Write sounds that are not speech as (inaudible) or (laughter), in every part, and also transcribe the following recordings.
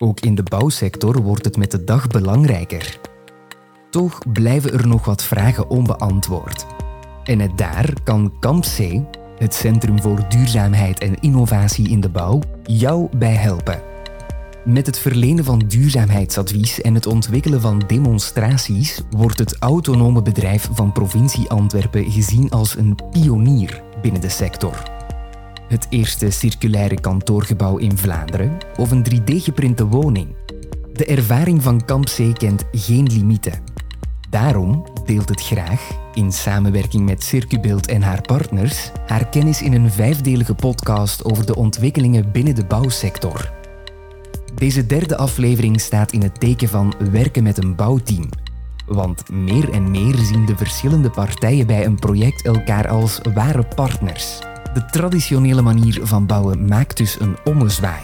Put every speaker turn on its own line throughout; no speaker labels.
Ook in de bouwsector wordt het met de dag belangrijker. Toch blijven er nog wat vragen onbeantwoord. En het daar kan Kamp C, het Centrum voor Duurzaamheid en Innovatie in de Bouw, jou bij helpen. Met het verlenen van duurzaamheidsadvies en het ontwikkelen van demonstraties wordt het autonome bedrijf van provincie Antwerpen gezien als een pionier binnen de sector. Het eerste circulaire kantoorgebouw in Vlaanderen of een 3D-geprinte woning. De ervaring van Kamp C kent geen limieten. Daarom deelt het graag, in samenwerking met Circubeeld en haar partners, haar kennis in een vijfdelige podcast over de ontwikkelingen binnen de bouwsector. Deze derde aflevering staat in het teken van werken met een bouwteam. Want meer en meer zien de verschillende partijen bij een project elkaar als ware partners. De traditionele manier van bouwen maakt dus een ommezwaai.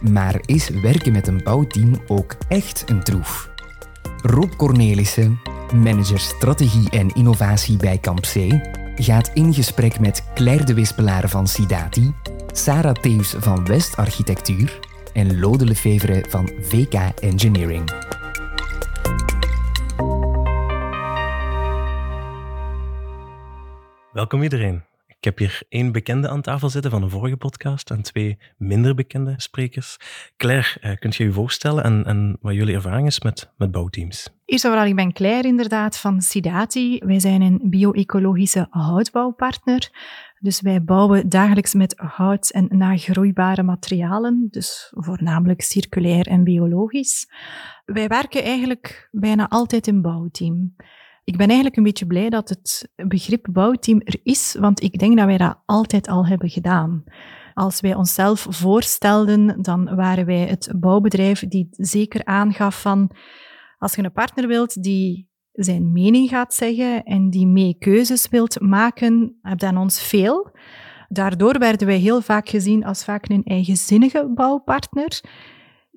Maar is werken met een bouwteam ook echt een troef? Rob Cornelissen, manager strategie en innovatie bij Camp C, gaat in gesprek met Claire de Wispelaar van Sidati, Sarah Theus van West Architectuur en Lode Lefevre van VK Engineering.
Welkom iedereen. Ik heb hier één bekende aan tafel zitten van een vorige podcast en twee minder bekende sprekers. Claire, eh, kunt je je voorstellen en, en wat jullie ervaring is met, met bouwteams?
Eerst en vooral, ik ben Claire inderdaad van Sidati. Wij zijn een bio-ecologische houtbouwpartner. Dus wij bouwen dagelijks met hout en nagroeibare materialen, dus voornamelijk circulair en biologisch. Wij werken eigenlijk bijna altijd in bouwteam. Ik ben eigenlijk een beetje blij dat het begrip bouwteam er is, want ik denk dat wij dat altijd al hebben gedaan. Als wij onszelf voorstelden, dan waren wij het bouwbedrijf die zeker aangaf van als je een partner wilt die zijn mening gaat zeggen en die mee keuzes wilt maken, heb aan ons veel. Daardoor werden wij heel vaak gezien als vaak een eigenzinnige bouwpartner,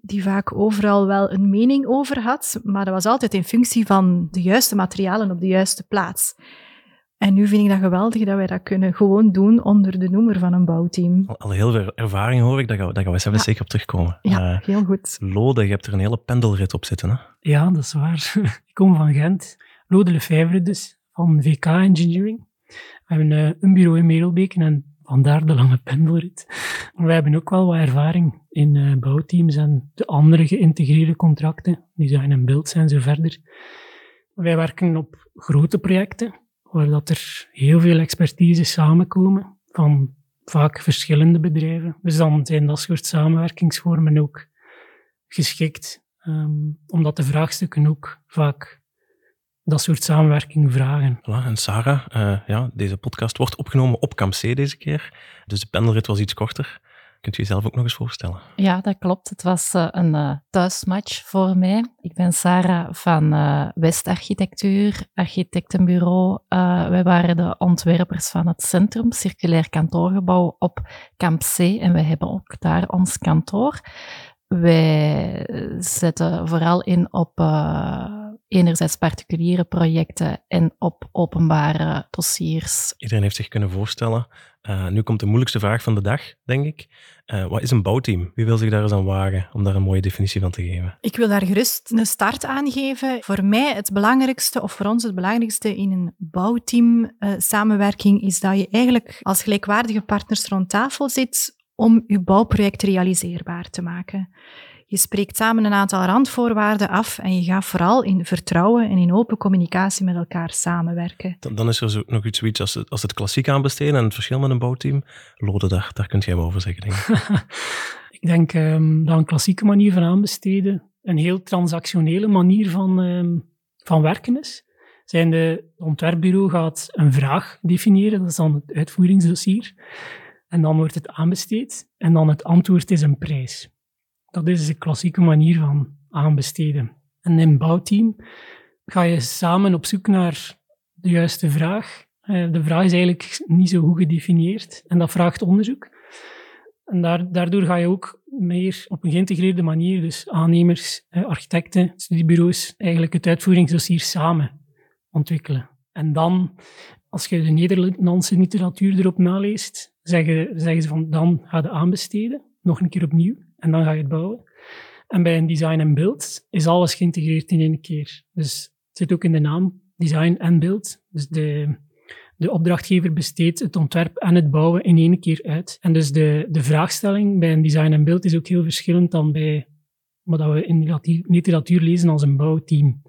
die vaak overal wel een mening over had, maar dat was altijd in functie van de juiste materialen op de juiste plaats. En nu vind ik dat geweldig dat wij dat kunnen gewoon doen onder de noemer van een bouwteam.
Al, heel veel ervaring hoor ik, daar gaan we, daar gaan we zelfs zeker op terugkomen.
Ja, uh, heel goed.
Lode, je hebt er een hele pendelrit op zitten, hè?
Ja, dat is waar. (laughs) ik kom van Gent. Lode Lefebvre dus, van VK Engineering. We hebben uh, een bureau in Merelbeken en vandaar de lange pendelrit. Maar wij hebben ook wel wat ervaring in uh, bouwteams en de andere geïntegreerde contracten, design en beeld zijn zo verder. Wij werken op grote projecten, waar dat er heel veel expertise samenkomen van vaak verschillende bedrijven. Dus dan zijn dat soort samenwerkingsvormen ook geschikt, um, omdat de vraagstukken ook vaak dat soort samenwerking vragen.
Voilà, en Sarah, uh, ja, deze podcast wordt opgenomen op Camp C deze keer, dus de pendelrit was iets korter. Kunt u jezelf ook nog eens voorstellen?
Ja, dat klopt. Het was uh, een uh, thuismatch voor mij. Ik ben Sarah van uh, West Architectuur, architectenbureau. wij waren de ontwerpers van het Centrum Circulair Kantoorgebouw op Camp C en wij hebben ook daar ons kantoor. Wij zetten vooral in op enerzijds particuliere projecten en op openbare dossiers.
Iedereen heeft zich kunnen voorstellen. Uh, nu komt de moeilijkste vraag van de dag, denk ik. Uh, wat is een bouwteam? Wie wil zich daar eens aan wagen om daar een mooie definitie van te geven?
Ik wil daar gerust een start aan geven. Voor mij het belangrijkste, of voor ons het belangrijkste in een bouwteam uh, samenwerking, is dat je eigenlijk als gelijkwaardige partners rond tafel zit om je bouwproject realiseerbaar te maken. Je spreekt samen een aantal randvoorwaarden af en je gaat vooral in vertrouwen en in open communicatie met elkaar samenwerken.
Dan, dan is er zo nog iets zoiets als het, als het klassiek aanbesteden en het verschil met een bouwteam. Lode, daar, daar kunt jij wel over zeggen, denk ik. (laughs)
ik denk um, dat een klassieke manier van aanbesteden een heel transactionele manier van, um, van werken is. Zijn de ontwerpbureau gaat een vraag definiëren, dat is dan het uitvoeringsdossier. En dan wordt het aanbesteed en dan het antwoord is een prijs. Dat is de klassieke manier van aanbesteden. En in een bouwteam ga je samen op zoek naar de juiste vraag. Eh, de vraag is eigenlijk niet zo goed gedefinieerd en dat vraagt onderzoek. En daardoor ga je ook meer op een geïntegreerde manier, dus aannemers, eh, architecten, studiebureaus, eigenlijk het uitvoeringsdossier samen ontwikkelen. En dan, als je de Nederlandse literatuur erop naleest, zeggen, zeggen ze van dan ga je aanbesteden, nog een keer opnieuw en dan ga je het bouwen. En bij een design en build is alles geïntegreerd in één keer. Dus het zit ook in de naam, design en build. Dus de, de opdrachtgever besteedt het ontwerp en het bouwen in één keer uit. En dus de, de vraagstelling bij een design en build is ook heel verschillend dan bij wat we in literatuur lezen als een bouwteam.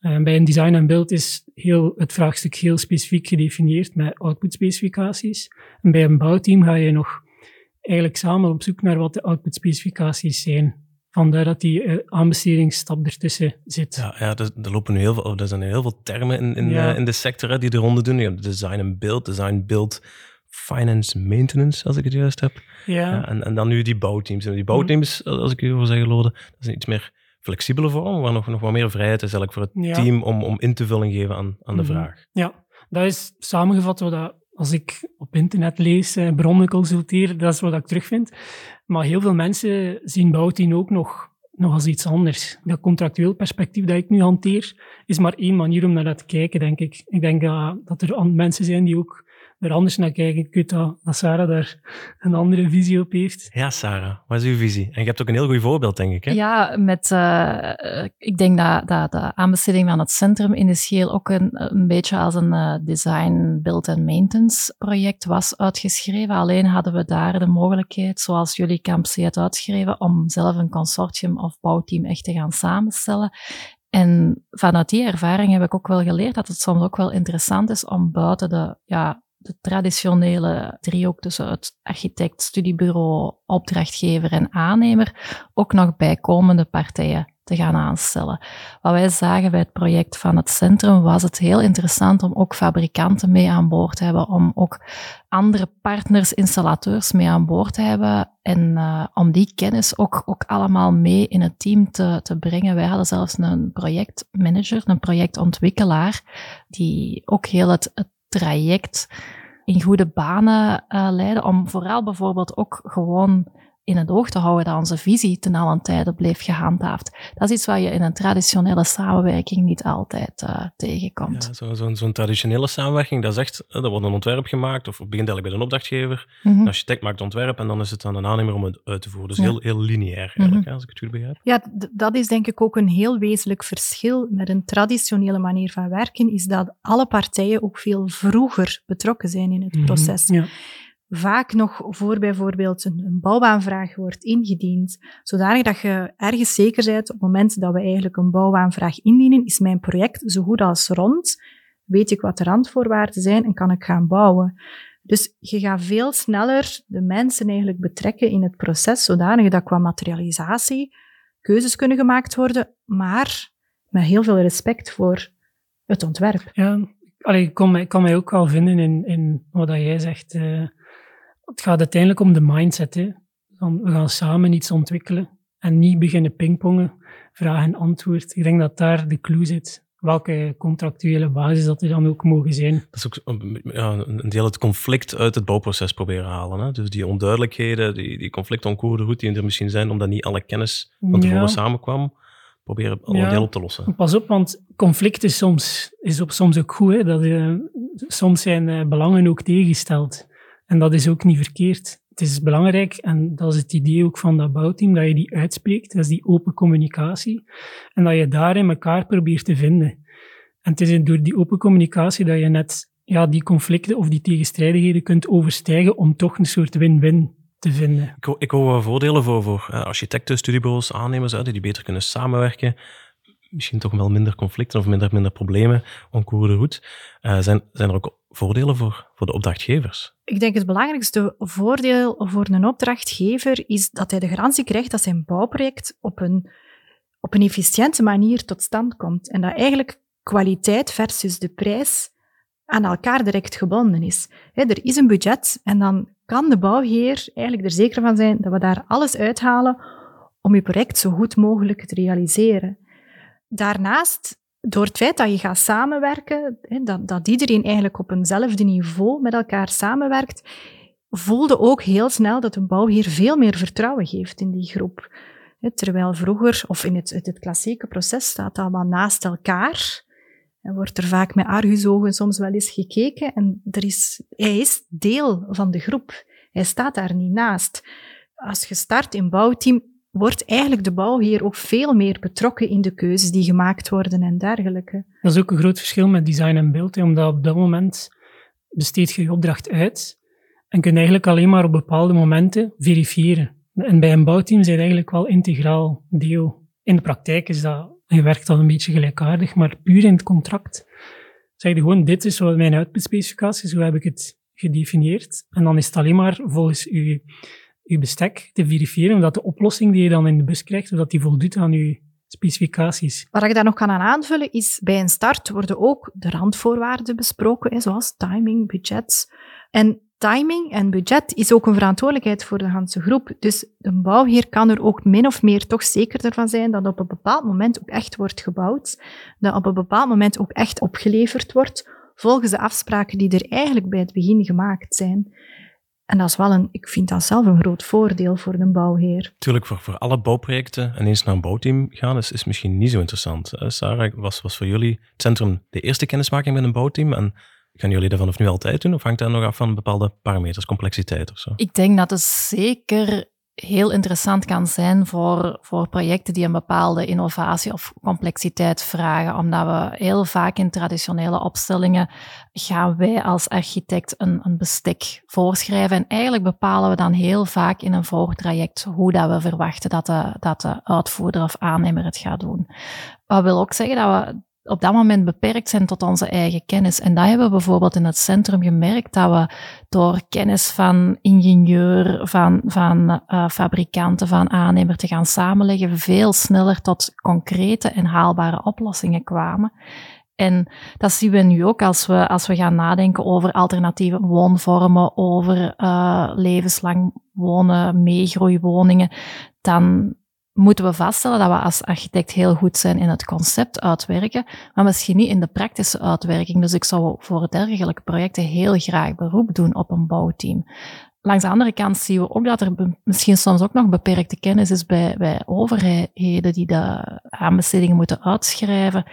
Uh, bij een design en build is heel, het vraagstuk heel specifiek gedefinieerd met output-specificaties. En bij een bouwteam ga je nog eigenlijk samen op zoek naar wat de output-specificaties zijn. Vandaar dat die uh, aanbestedingsstap ertussen zit.
Ja, ja er, er, lopen nu heel veel, er zijn heel veel termen in, in, uh, in de sector hè, die de ronde doen. Je hebt design en build, design, build, finance, maintenance, als ik het juist heb.
Ja. ja
en, en dan nu die bouwteams. En die bouwteams, als ik u wil zeggen, Lode, dat is iets meer flexibele vorm, waar nog, nog wat meer vrijheid is eigenlijk voor het team om, om in te vulling geven aan, aan de mhm. vraag.
Ja, dat is samengevat wat dat, als ik op internet lees, eh, bronnen consulteer, dat is wat ik terugvind. Maar heel veel mensen zien bouwteam ook nog, nog als iets anders. Dat contractueel perspectief dat ik nu hanteer, is maar één manier om naar dat te kijken, denk ik. Ik denk dat, dat er mensen zijn die ook er anders naar kijken. Ik weet dat, dat Sarah daar een andere visie op heeft.
Ja, Sarah, wat is uw visie? En je hebt ook een heel goed voorbeeld, denk ik. Hè?
Ja, met, uh, ik denk dat, dat de aanbesteding van het centrum in de scheel ook een, een beetje als een uh, design, build en maintenance project was uitgeschreven. Alleen hadden we daar de mogelijkheid, zoals jullie Camp C het uitgeschreven, om zelf een consortium of bouwteam echt te gaan samenstellen. En vanuit die ervaring heb ik ook wel geleerd dat het soms ook wel interessant is om buiten de ja, de traditionele driehoek tussen het architect, studiebureau, opdrachtgever en aannemer ook nog bijkomende partijen te gaan aanstellen. Wat wij zagen bij het project van het centrum was het heel interessant om ook fabrikanten mee aan boord te hebben, om ook andere partners, installateurs mee aan boord te hebben en uh, om die kennis ook, ook allemaal mee in het team te, te brengen. Wij hadden zelfs een projectmanager, een projectontwikkelaar, die ook heel het, het traject in goede banen uh, leiden. Om vooral bijvoorbeeld ook gewoon in het oog te houden dat onze visie ten allen tijde bleef gehandhaafd. Dat is iets wat je in een traditionele samenwerking niet altijd uh, tegenkomt.
Ja, Zo'n zo, zo traditionele samenwerking, dat is echt, er wordt een ontwerp gemaakt, of het begint eigenlijk bij een opdrachtgever, mm -hmm. een architect maakt het ontwerp en dan is het aan een aannemer om het uit te voeren. Dus ja. heel, heel lineair eigenlijk, mm -hmm. als ik het goed begrijp.
Ja, dat is denk ik ook een heel wezenlijk verschil met een traditionele manier van werken, is dat alle partijen ook veel vroeger betrokken zijn in het mm -hmm. proces. Ja vaak nog voor bijvoorbeeld een, bouwaanvraag wordt ingediend, zodanig dat je ergens zeker bent op het moment dat we eigenlijk een bouwaanvraag indienen, is mijn project zo goed als rond, weet ik wat de randvoorwaarden zijn en kan ik gaan bouwen. Dus je gaat veel sneller de mensen eigenlijk betrekken in het proces, zodanig dat qua materialisatie keuzes kunnen gemaakt worden, maar met heel veel respect voor het ontwerp.
Ja, allee, ik, kan mij, kan mij ook wel vinden in, in wat jij zegt. Uh, het gaat uiteindelijk om de mindset. Hè. we gaan samen iets ontwikkelen en niet beginnen pingpongen, vraag en antwoord. Ik denk dat daar de clue zit. Welke contractuele basis dat er dan ook mogen zijn. Dat
is ook ja, een deel het conflict uit het bouwproces proberen halen. Hè? Dus die onduidelijkheden, die, die conflicten goed die er misschien zijn, omdat niet alle kennis van tevoren ja. samenkwam proberen al een deel op te lossen.
Pas op, want conflict is soms, is op, soms ook goed. Hè? Dat, uh, soms zijn uh, belangen ook tegengesteld. En dat is ook niet verkeerd. Het is belangrijk, en dat is het idee ook van dat bouwteam, dat je die uitspreekt. Dat is die open communicatie. En dat je daarin elkaar probeert te vinden. En het is door die open communicatie dat je net ja, die conflicten of die tegenstrijdigheden kunt overstijgen om toch een soort win-win te vinden.
Ik, ik hoor wel voordelen voor, voor architecten, studiebureaus, aannemers, die beter kunnen samenwerken misschien toch wel minder conflicten of minder, minder problemen onkoer de route. Zijn, zijn er ook voordelen voor, voor de opdrachtgevers?
Ik denk het belangrijkste voordeel voor een opdrachtgever is dat hij de garantie krijgt dat zijn bouwproject op een, op een efficiënte manier tot stand komt. En dat eigenlijk kwaliteit versus de prijs aan elkaar direct gebonden is. er is een budget en dan kan de bouwheer eigenlijk er zeker van zijn dat we daar alles uithalen om je project zo goed mogelijk te realiseren. Daarnaast door het feit dat je gaat samenwerken, dat, dat iedereen eigenlijk op eenzelfde niveau met elkaar samenwerkt, voelde ook heel snel dat een bouwheer veel meer vertrouwen geeft in die groep. Terwijl vroeger, of in het, het klassieke proces, staat allemaal naast elkaar. En wordt er vaak met argusogen soms wel eens gekeken. En er is, hij is deel van de groep. Hij staat daar niet naast. Als je start in bouwteam, wordt eigenlijk de bouwheer ook veel meer betrokken in de keuzes die gemaakt worden en dergelijke.
Dat is ook een groot verschil met design en beeld, omdat op dat moment besteed je je opdracht uit en kun je eigenlijk alleen maar op bepaalde momenten verifiëren. En bij een bouwteam zijn eigenlijk wel integraal deel. In de praktijk is dat, je werkt dan een beetje gelijkaardig, maar puur in het contract zeg je gewoon, dit is wat mijn uitputspecificatie is, hoe heb ik het gedefinieerd. En dan is het alleen maar volgens uw, uw bestek te verifiëren dat de oplossing die je dan in de bus krijgt, dat die voldoet aan uw specificaties.
Wat ik daar nog kan aan aanvullen is, bij een start worden ook de randvoorwaarden besproken, zoals timing, budgets. En timing en budget is ook een verantwoordelijkheid voor de hele groep. Dus de bouwheer kan er ook min of meer toch zeker ervan zijn dat op een bepaald moment ook echt wordt gebouwd, dat op een bepaald moment ook echt opgeleverd wordt, volgens de afspraken die er eigenlijk bij het begin gemaakt zijn. En dat is wel een, ik vind dat zelf een groot voordeel voor de bouwheer.
Tuurlijk, voor, voor alle bouwprojecten en eens naar een bouwteam gaan is, is misschien niet zo interessant. Sarah, was, was voor jullie het centrum de eerste kennismaking met een bouwteam en Gaan jullie dat vanaf nu altijd doen? Of hangt dat nog af van bepaalde parameters, complexiteit of zo?
Ik denk dat het zeker heel interessant kan zijn voor, voor projecten die een bepaalde innovatie of complexiteit vragen. Omdat we heel vaak in traditionele opstellingen gaan wij als architect een, een bestek voorschrijven. En eigenlijk bepalen we dan heel vaak in een volgtraject hoe dat we verwachten dat de, dat de uitvoerder of aannemer het gaat doen. Wat wil ook zeggen dat we op dat moment beperkt zijn tot onze eigen kennis. En dat hebben we bijvoorbeeld in het centrum gemerkt, dat we door kennis van ingenieur, van, van uh, fabrikanten, van aannemer te gaan samenleggen, veel sneller tot concrete en haalbare oplossingen kwamen. En dat zien we nu ook als we, als we gaan nadenken over alternatieve woonvormen, over uh, levenslang wonen, meegroeiwoningen. Dan moeten we vaststellen dat we als architect heel goed zijn in het concept uitwerken, maar misschien niet in de praktische uitwerking. Dus ik zou voor dergelijke projecten heel graag beroep doen op een bouwteam. Langs de andere kant zien we ook dat er misschien soms ook nog beperkte kennis is bij, overheden die de aanbestedingen moeten uitschrijven.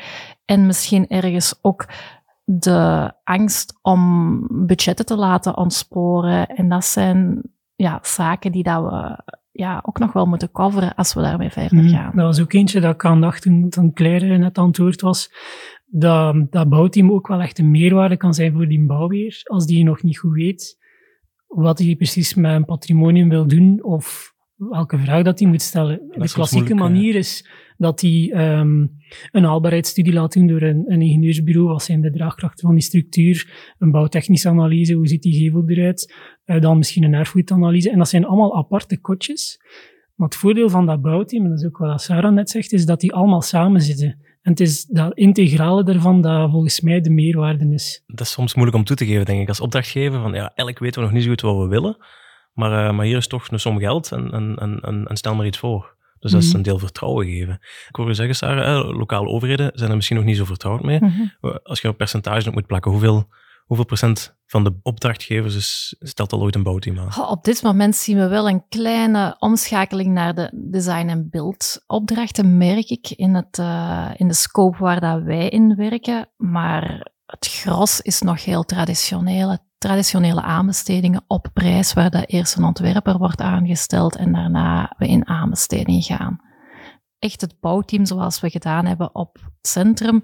En misschien ergens ook de angst om budgetten te laten ontsporen. En dat zijn ja, zaken die dat we ja, ook nog wel moeten coveren als we daarmee verder mhm. gaan.
dat was ook eentje dat ik aan dacht toen, toen Claire net antwoord was, dat dat bouwteam ook wel echt een meerwaarde kan zijn voor die bouwweer, als die nog niet goed weet wat hij precies met een patrimonium wil doen of welke vraag dat hij moet stellen. De klassieke manier is dat hij um, een haalbaarheidsstudie laat doen door een, een ingenieursbureau. Wat zijn de draagkrachten van die structuur? Een bouwtechnische analyse, hoe ziet die gevel eruit? Uh, dan misschien een erfgoedanalyse. En dat zijn allemaal aparte kotjes. Maar het voordeel van dat bouwteam, en dat is ook wat Sarah net zegt, is dat die allemaal samen zitten. En het is dat integrale daarvan dat volgens mij de meerwaarde is.
Dat is soms moeilijk om toe te geven, denk ik, als opdrachtgever. Van, ja, eigenlijk weten we nog niet zo goed wat we willen. Maar, uh, maar hier is toch een som geld en, en, en, en stel maar iets voor. Dus dat is mhm. een deel vertrouwen geven. Ik hoor je zeggen, Sarah, eh, lokale overheden zijn er misschien nog niet zo vertrouwd mee. Mhm. Als je een percentage op moet plakken, hoeveel, hoeveel procent van de opdrachtgevers is, stelt al ooit een bouwteam aan?
op dit moment zien we wel een kleine omschakeling naar de design- en beeld opdrachten, merk ik, in, het, uh, in de scope waar dat wij in werken. Maar het gros is nog heel traditioneel traditionele aanbestedingen op prijs, waar de eerst een ontwerper wordt aangesteld en daarna we in aanbesteding gaan. Echt het bouwteam zoals we gedaan hebben op het centrum,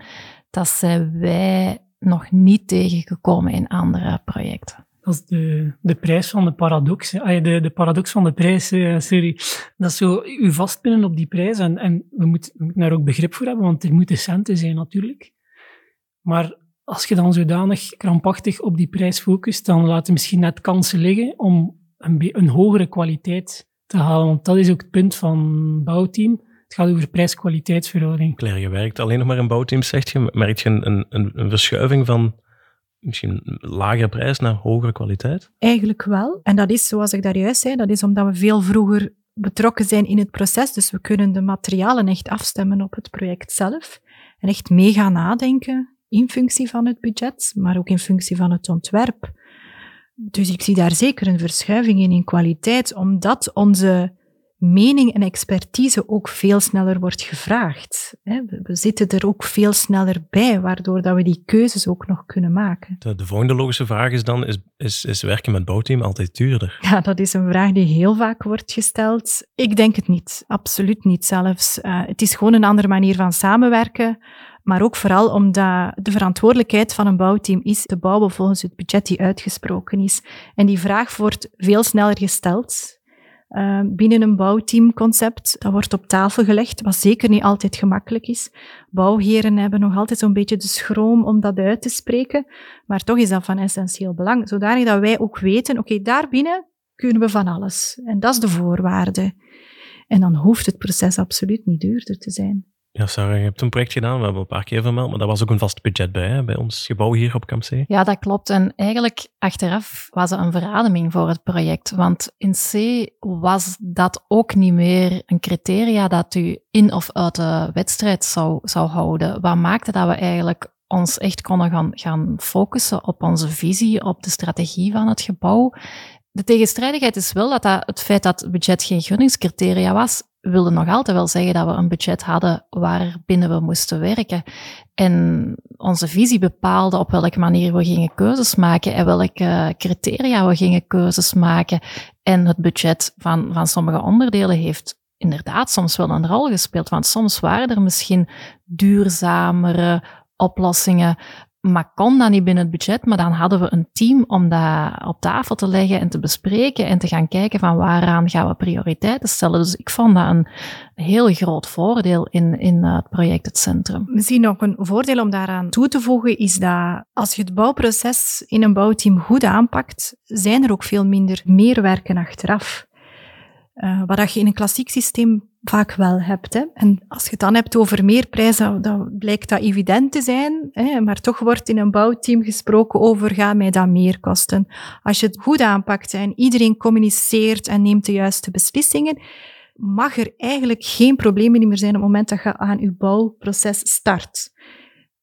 dat zijn wij nog niet tegengekomen in andere projecten.
Dat is de, de prijs van de paradox. De, de paradox van de prijs, eh, sorry. Dat is zo, u vastpinnen op die prijs. En, en we, moeten, we moeten daar ook begrip voor hebben, want er moeten centen zijn natuurlijk. Maar als je dan zodanig krampachtig op die prijs focust, dan laat je misschien net kansen liggen om een, een hogere kwaliteit te halen. Want dat is ook het punt van bouwteam. Het gaat over prijs-kwaliteitsverhouding.
Claire, je werkt alleen nog maar in bouwteams, zegt je. Merk je een, een, een verschuiving van misschien lagere prijs naar hogere kwaliteit?
Eigenlijk wel. En dat is, zoals ik daar juist zei, dat is omdat we veel vroeger betrokken zijn in het proces. Dus we kunnen de materialen echt afstemmen op het project zelf. En echt mee gaan nadenken in functie van het budget, maar ook in functie van het ontwerp. Dus ik zie daar zeker een verschuiving in in kwaliteit, omdat onze mening en expertise ook veel sneller wordt gevraagd. We zitten er ook veel sneller bij, waardoor dat we die keuzes ook nog kunnen maken.
De, de volgende logische vraag is dan, is, is, is werken met bouwteam altijd duurder? (laughs)
Ja, dat is een vraag die heel vaak wordt gesteld. Ik denk het niet, absoluut niet zelfs. Uh, het is gewoon een andere manier van samenwerken. Maar ook vooral omdat de verantwoordelijkheid van een bouwteam is te bouwen volgens het budget die uitgesproken is. En die vraag wordt veel sneller gesteld uh, binnen een bouwteamconcept. Dat wordt op tafel gelegd, wat zeker niet altijd gemakkelijk is. Bouwheren hebben nog altijd zo'n beetje de schroom om dat uit te spreken. Maar toch is dat van essentieel belang. Zodanig dat wij ook weten, oké, daarbinnen kunnen we van alles. En dat is de voorwaarde. En dan hoeft het proces absoluut niet duurder te zijn.
Ja, Sarah, je hebt een project gedaan, we hebben een paar keer vermeld, maar daar was ook een vast budget bij, hè, bij ons gebouw hier op Campsee.
Ja, dat klopt. En eigenlijk achteraf was het een verademing voor het project. Want in C was dat ook niet meer een criteria dat u in of uit de wedstrijd zou, zou houden. Wat maakte dat we eigenlijk ons echt konden gaan, gaan focussen op onze visie, op de strategie van het gebouw. De tegenstrijdigheid is wel dat, dat het feit dat budget geen gunningscriteria was, wilde nog altijd wel zeggen dat we een budget hadden waarbinnen we moesten werken. En onze visie bepaalde op welke manier we gingen keuzes maken en welke criteria we gingen keuzes maken. En het budget van, van sommige onderdelen heeft inderdaad soms wel een rol gespeeld. Want soms waren er misschien duurzamere oplossingen maar kon dat niet binnen het budget, maar dan hadden we een team om dat op tafel te leggen en te bespreken en te gaan kijken van waaraan gaan we prioriteiten stellen. Dus ik vond dat een heel groot voordeel in, in het project Het Centrum.
Misschien nog een voordeel om daaraan toe te voegen is dat als je het bouwproces in een bouwteam goed aanpakt, zijn er ook veel minder meerwerken achteraf. Uh, wat je in een klassiek systeem vaak wel hebt. Hè. En als je het dan hebt over meerprijs, dan, dan blijkt dat evident te zijn. Hè. Maar toch wordt in een bouwteam gesproken over, ga mij dat meer kosten? Als je het goed aanpakt en iedereen communiceert en neemt de juiste beslissingen, mag er eigenlijk geen problemen meer zijn op het moment dat je aan je bouwproces start.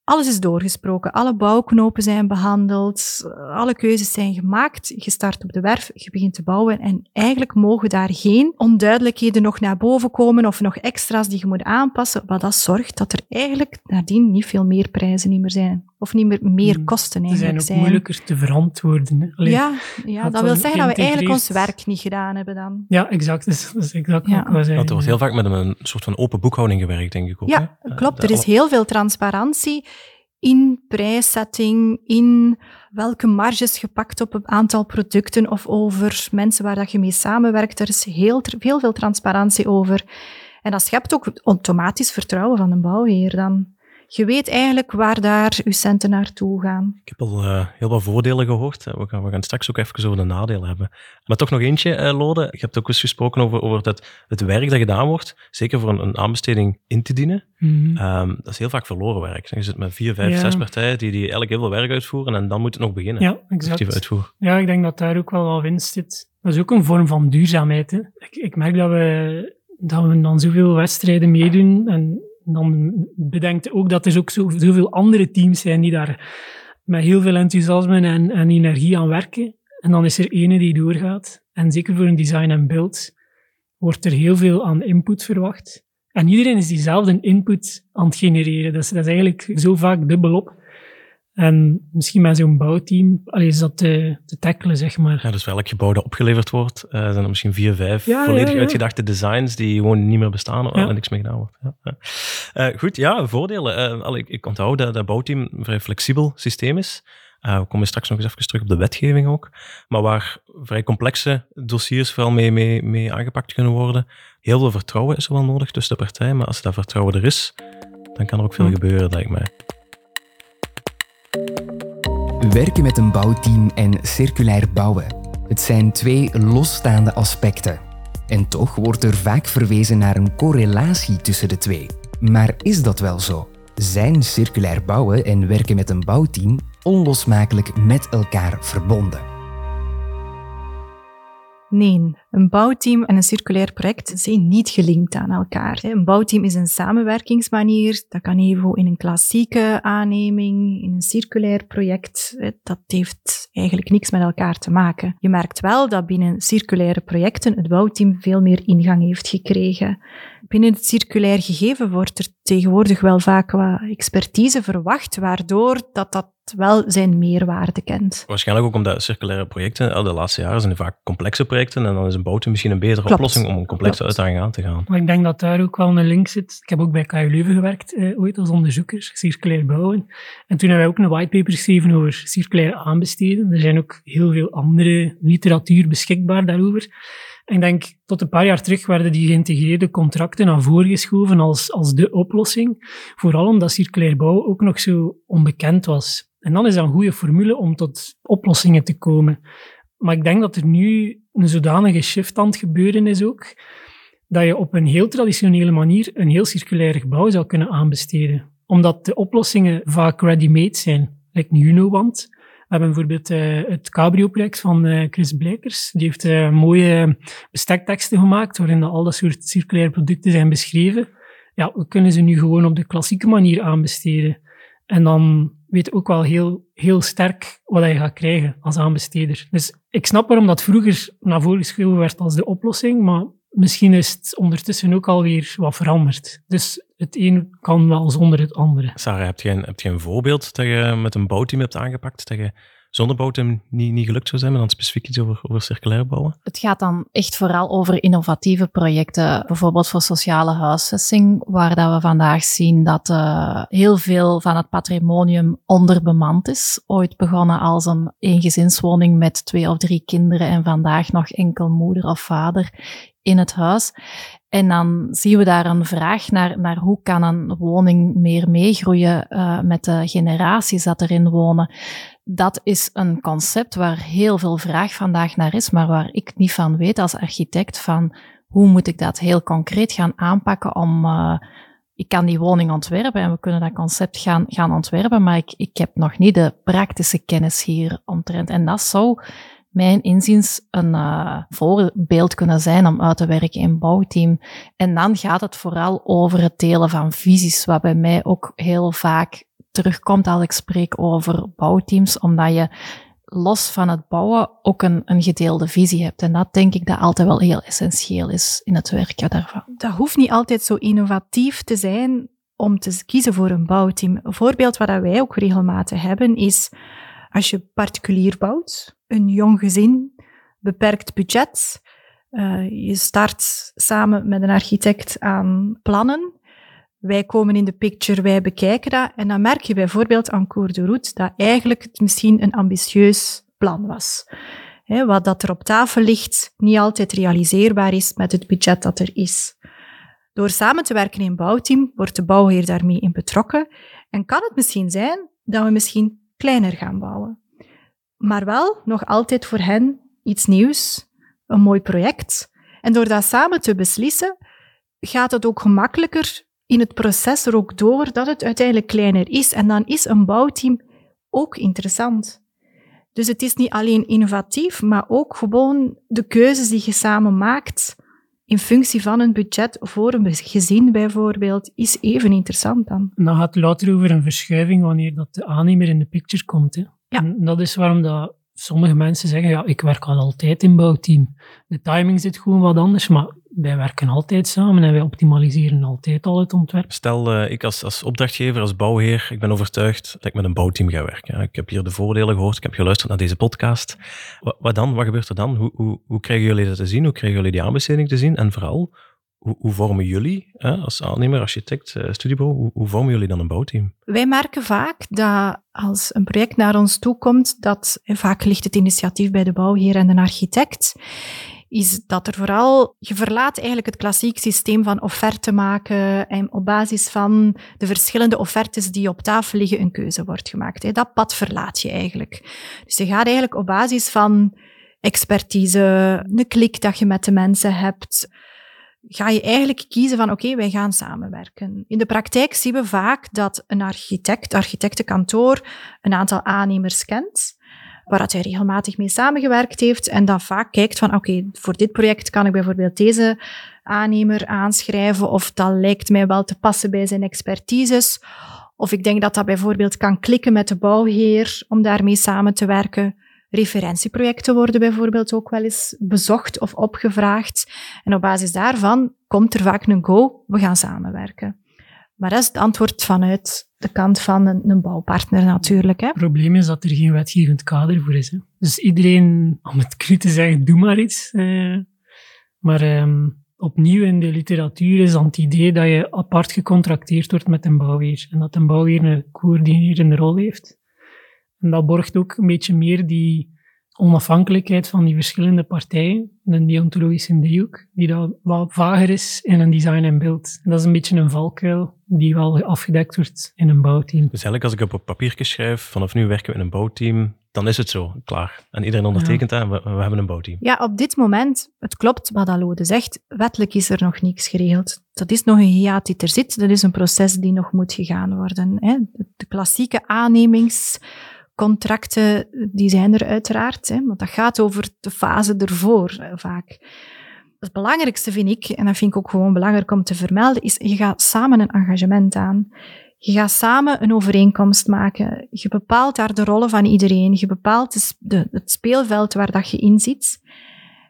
Alles is doorgesproken, alle bouwknopen zijn behandeld, alle keuzes zijn gemaakt. Je start op de werf, je begint te bouwen en eigenlijk mogen daar geen onduidelijkheden nog naar boven komen of nog extra's die je moet aanpassen, wat dat zorgt dat er eigenlijk nadien niet veel meer prijzen meer zijn. Of niet meer, meer hmm. kosten eigenlijk
zijn. Ze zijn ook moeilijker te verantwoorden.
ja, ja dat wil zeggen dat we eigenlijk ons werk niet gedaan hebben dan.
Ja, exact. Dat is, exact ja. wat
Er wordt heel vaak met een soort van open boekhouding gewerkt, denk ik ook.
Ja, klopt. Er is heel veel transparantie in prijszetting, in welke marges gepakt op een aantal producten of over mensen waar dat je mee samenwerkt. Er is heel, heel veel transparantie over. En dat schept ook automatisch vertrouwen van een bouwheer dan. Je weet eigenlijk waar daar je centen naartoe gaan.
Ik heb al uh, heel wat voordelen gehoord. We gaan, we gaan straks ook even over de nadelen hebben. Maar toch nog eentje, uh, Lode. Je hebt ook eens gesproken over, over het, het werk dat gedaan wordt. Zeker voor een, een aanbesteding in te dienen. Mm dat is heel vaak verloren werk. Je zit met vier, vijf, zes partijen die, die eigenlijk heel veel werk uitvoeren en dan moet het nog beginnen.
Ja, exact. Ja, ik denk dat daar ook wel wat winst zit. Dat is ook een vorm van duurzaamheid. Hè. Ik, ik merk dat we, dat we dan zoveel wedstrijden meedoen en dan bedenkt ook dat er ook zoveel andere teams zijn die daar met heel veel enthousiasme en, en energie aan werken. En dan is er ene die doorgaat. En zeker voor een design en beeld wordt er heel veel aan input verwacht. En iedereen is diezelfde input aan het genereren. Is, dat is eigenlijk zo vaak dubbelop. En misschien met zo'n bouwteam allee, is dat te, te tackelen, zeg maar.
Ja, dus voor elk gebouw dat opgeleverd wordt, uh, zijn er misschien vier, vijf volledig uitgedachte designs die gewoon niet meer bestaan en niks meer gedaan wordt. Uh, goed, ja, voordelen. Uh, allee, ik, ik onthoud dat dat bouwteam een vrij flexibel systeem is. we komen straks nog eens even terug op de wetgeving ook. Maar waar vrij complexe dossiers vooral mee, mee, mee aangepakt kunnen worden. Heel veel vertrouwen is er wel nodig tussen de partijen, maar als dat vertrouwen er is, dan kan er ook veel gebeuren, lijkt mij.
Werken met een bouwteam en circulair bouwen. Het zijn twee losstaande aspecten. En toch wordt er vaak verwezen naar een correlatie tussen de twee. Maar is dat wel zo? Zijn circulair bouwen en werken met een bouwteam onlosmakelijk met elkaar verbonden?
Nee, Een bouwteam en een circulair project zijn niet gelinkt aan elkaar. Een bouwteam is een samenwerkingsmanier. Dat kan even in een klassieke aanneming, in een circulair project. Dat heeft eigenlijk niks met elkaar te maken. Je merkt wel dat binnen circulaire projecten het bouwteam veel meer ingang heeft gekregen. Binnen het circulair gegeven wordt er tegenwoordig wel vaak wat expertise verwacht, waardoor dat, dat wel zijn meerwaarde kent.
Waarschijnlijk ook omdat circulaire projecten, de laatste jaren zijn vaak complexe projecten en dan is een boot misschien een betere oplossing om een complexe uitdaging aan te gaan.
Maar ik denk dat daar ook wel een link zit. Ik heb ook bij KU Leuven gewerkt, eh, ooit als onderzoeker, circulair bouwen. En toen hebben wij ook een whitepaper geschreven over circulair aanbesteden. Er zijn ook heel veel andere literatuur beschikbaar daarover. En ik denk, tot een paar jaar terug werden die geïntegreerde contracten naar voren geschoven als, als de oplossing. Vooral omdat circulair bouw ook nog zo onbekend was. En dan is dat een goede formule om tot oplossingen te komen. Maar ik denk dat er nu een zodanige shift aan het gebeuren is ook, dat je op een heel traditionele manier een heel circulair gebouw zou kunnen aanbesteden. Omdat de oplossingen vaak ready-made zijn. Like Unowand. We hebben bijvoorbeeld uh, het Cabrio-project van uh, Chris Blijkers. Die heeft uh, mooie bestekteksten gemaakt waarin al dat soort circulaire producten zijn beschreven. Ja, we kunnen ze nu gewoon op de klassieke manier aanbesteden. En dan weet ook wel heel, heel sterk wat je gaat krijgen als aanbesteder. Dus ik snap waarom dat vroeger naar voren geschoven werd als de oplossing, maar misschien is het ondertussen ook alweer wat veranderd. Dus het een kan wel zonder het andere.
Sarah, heb je een, heb je een voorbeeld dat je met een bouwteam hebt aangepakt, dat je zonder bouwteam niet, niet gelukt zou zijn, maar dan specifiek iets over, over circulair bouwen?
Het gaat dan echt vooral over innovatieve projecten, bijvoorbeeld voor sociale huisvesting, waar dat we vandaag zien dat uh, heel veel van het patrimonium onderbemand is. Ooit begonnen als een eengezinswoning met twee of drie kinderen en vandaag nog enkel moeder of vader in het huis. En dan zien we daar een vraag naar, naar hoe kan een woning meer meegroeien uh, met de generaties dat erin wonen. Dat is een concept waar heel veel vraag vandaag naar is, maar waar ik niet van weet als architect van hoe moet ik dat heel concreet gaan aanpakken om... Uh, ik kan die woning ontwerpen en we kunnen dat concept gaan, gaan ontwerpen, maar ik, ik heb nog niet de praktische kennis hier omtrent. En dat zou mijn inziens een uh, voorbeeld kunnen zijn om uit te werken in bouwteam. En dan gaat het vooral over het delen van visies, wat bij mij ook heel vaak terugkomt als ik spreek over bouwteams, omdat je los van het bouwen ook een, een gedeelde visie hebt. En dat denk ik dat altijd wel heel essentieel is in het werken daarvan.
Dat hoeft niet altijd zo innovatief te zijn om te kiezen voor een bouwteam. Een voorbeeld wat wij ook regelmatig hebben is als je particulier bouwt, een jong gezin, beperkt budget, uh, je start samen met een architect aan plannen. Wij komen in de picture, wij bekijken dat. En dan merk je bijvoorbeeld aan Cour de Route dat eigenlijk het misschien een ambitieus plan was. Wat dat er op tafel ligt, niet altijd realiseerbaar is met het budget dat er is. Door samen te werken in een bouwteam wordt de bouwheer daarmee in betrokken en kan het misschien zijn dat we misschien kleiner gaan bouwen. Maar wel nog altijd voor hen iets nieuws, een mooi project. En door dat samen te beslissen, gaat het ook gemakkelijker in het proces er ook door dat het uiteindelijk kleiner is. En dan is een bouwteam ook interessant. Dus het is niet alleen innovatief, maar ook gewoon de keuzes die je samen maakt in functie van een budget voor een gezin bijvoorbeeld, is even interessant dan.
dan gaat het later over een verschuiving wanneer dat de aannemer in de picture komt. Hè. Ja. En dat is waarom dat sommige mensen zeggen, ja, ik werk al altijd in bouwteam. De timing zit gewoon wat anders, maar wij werken altijd samen en wij optimaliseren altijd al het ontwerp.
Stel, uh, ik als, als opdrachtgever, als bouwheer, ik ben overtuigd dat ik met een bouwteam ga werken. Ik heb hier de voordelen gehoord, ik heb geluisterd naar deze podcast. Wat, wat dan? Wat gebeurt er dan? Hoe, hoe, hoe krijgen jullie dat te zien? Hoe krijgen jullie die aanbesteding te zien? En vooral, hoe, vormen jullie, hè, als aannemer, architect, uh, studiebureau, hoe, hoe, vormen jullie dan een bouwteam?
Wij merken vaak dat als een project naar ons toe komt, dat vaak ligt het initiatief bij de bouwheer en de architect is dat er vooral, je verlaat eigenlijk het klassiek systeem van offerte maken en op basis van de verschillende offertes die op tafel liggen een keuze wordt gemaakt. Dat pad verlaat je eigenlijk. Dus je gaat eigenlijk op basis van expertise, een klik dat je met de mensen hebt, ga je eigenlijk kiezen van oké, wij gaan samenwerken. In de praktijk zien we vaak dat een architect, architectenkantoor, een aantal aannemers kent waar hij regelmatig mee samengewerkt heeft en dan vaak kijkt van oké, voor dit project kan ik bijvoorbeeld deze aannemer aanschrijven of dat lijkt mij wel te passen bij zijn expertises. Of ik denk dat dat bijvoorbeeld kan klikken met de bouwheer om daarmee samen te werken. Referentieprojecten worden bijvoorbeeld ook wel eens bezocht of opgevraagd. En op basis daarvan komt er vaak een go, we gaan samenwerken. Maar dat is het antwoord vanuit de kant van een, een bouwpartner natuurlijk. Hè.
Het probleem is dat er geen wetgevend kader voor is. Hè. Dus iedereen, om het cru te zeggen, doe maar iets. Eh, maar eh, opnieuw in de literatuur is dan het idee dat je apart gecontracteerd wordt met een bouwheer. En dat een bouwheer een coördinerende rol heeft. En dat borgt ook een beetje meer die onafhankelijkheid van die verschillende partijen, een deontologische driehoek, die dat wat vager is in een design en beeld. Dat is een beetje een valkuil die wel afgedekt wordt in een bouwteam.
Dus eigenlijk als ik op een papiertje schrijf, vanaf nu werken we in een bouwteam, dan is het zo, klaar. En iedereen ondertekent dat en we, we, hebben een bouwteam.
Ja, op dit moment, het klopt wat Alode zegt, wettelijk is er nog niks geregeld. Dat is nog een hiaat die er zit, dat is een proces die nog moet gegaan worden. Hè. De klassieke aannemings contracten, die zijn er uiteraard, hè, want dat gaat over de fase ervoor eh, vaak. Het belangrijkste vind ik, en dat vind ik ook gewoon belangrijk om te vermelden, is je gaat samen een engagement aan. Je gaat samen een overeenkomst maken. Je bepaalt daar de rollen van iedereen. Je bepaalt het speelveld waar dat je in zit.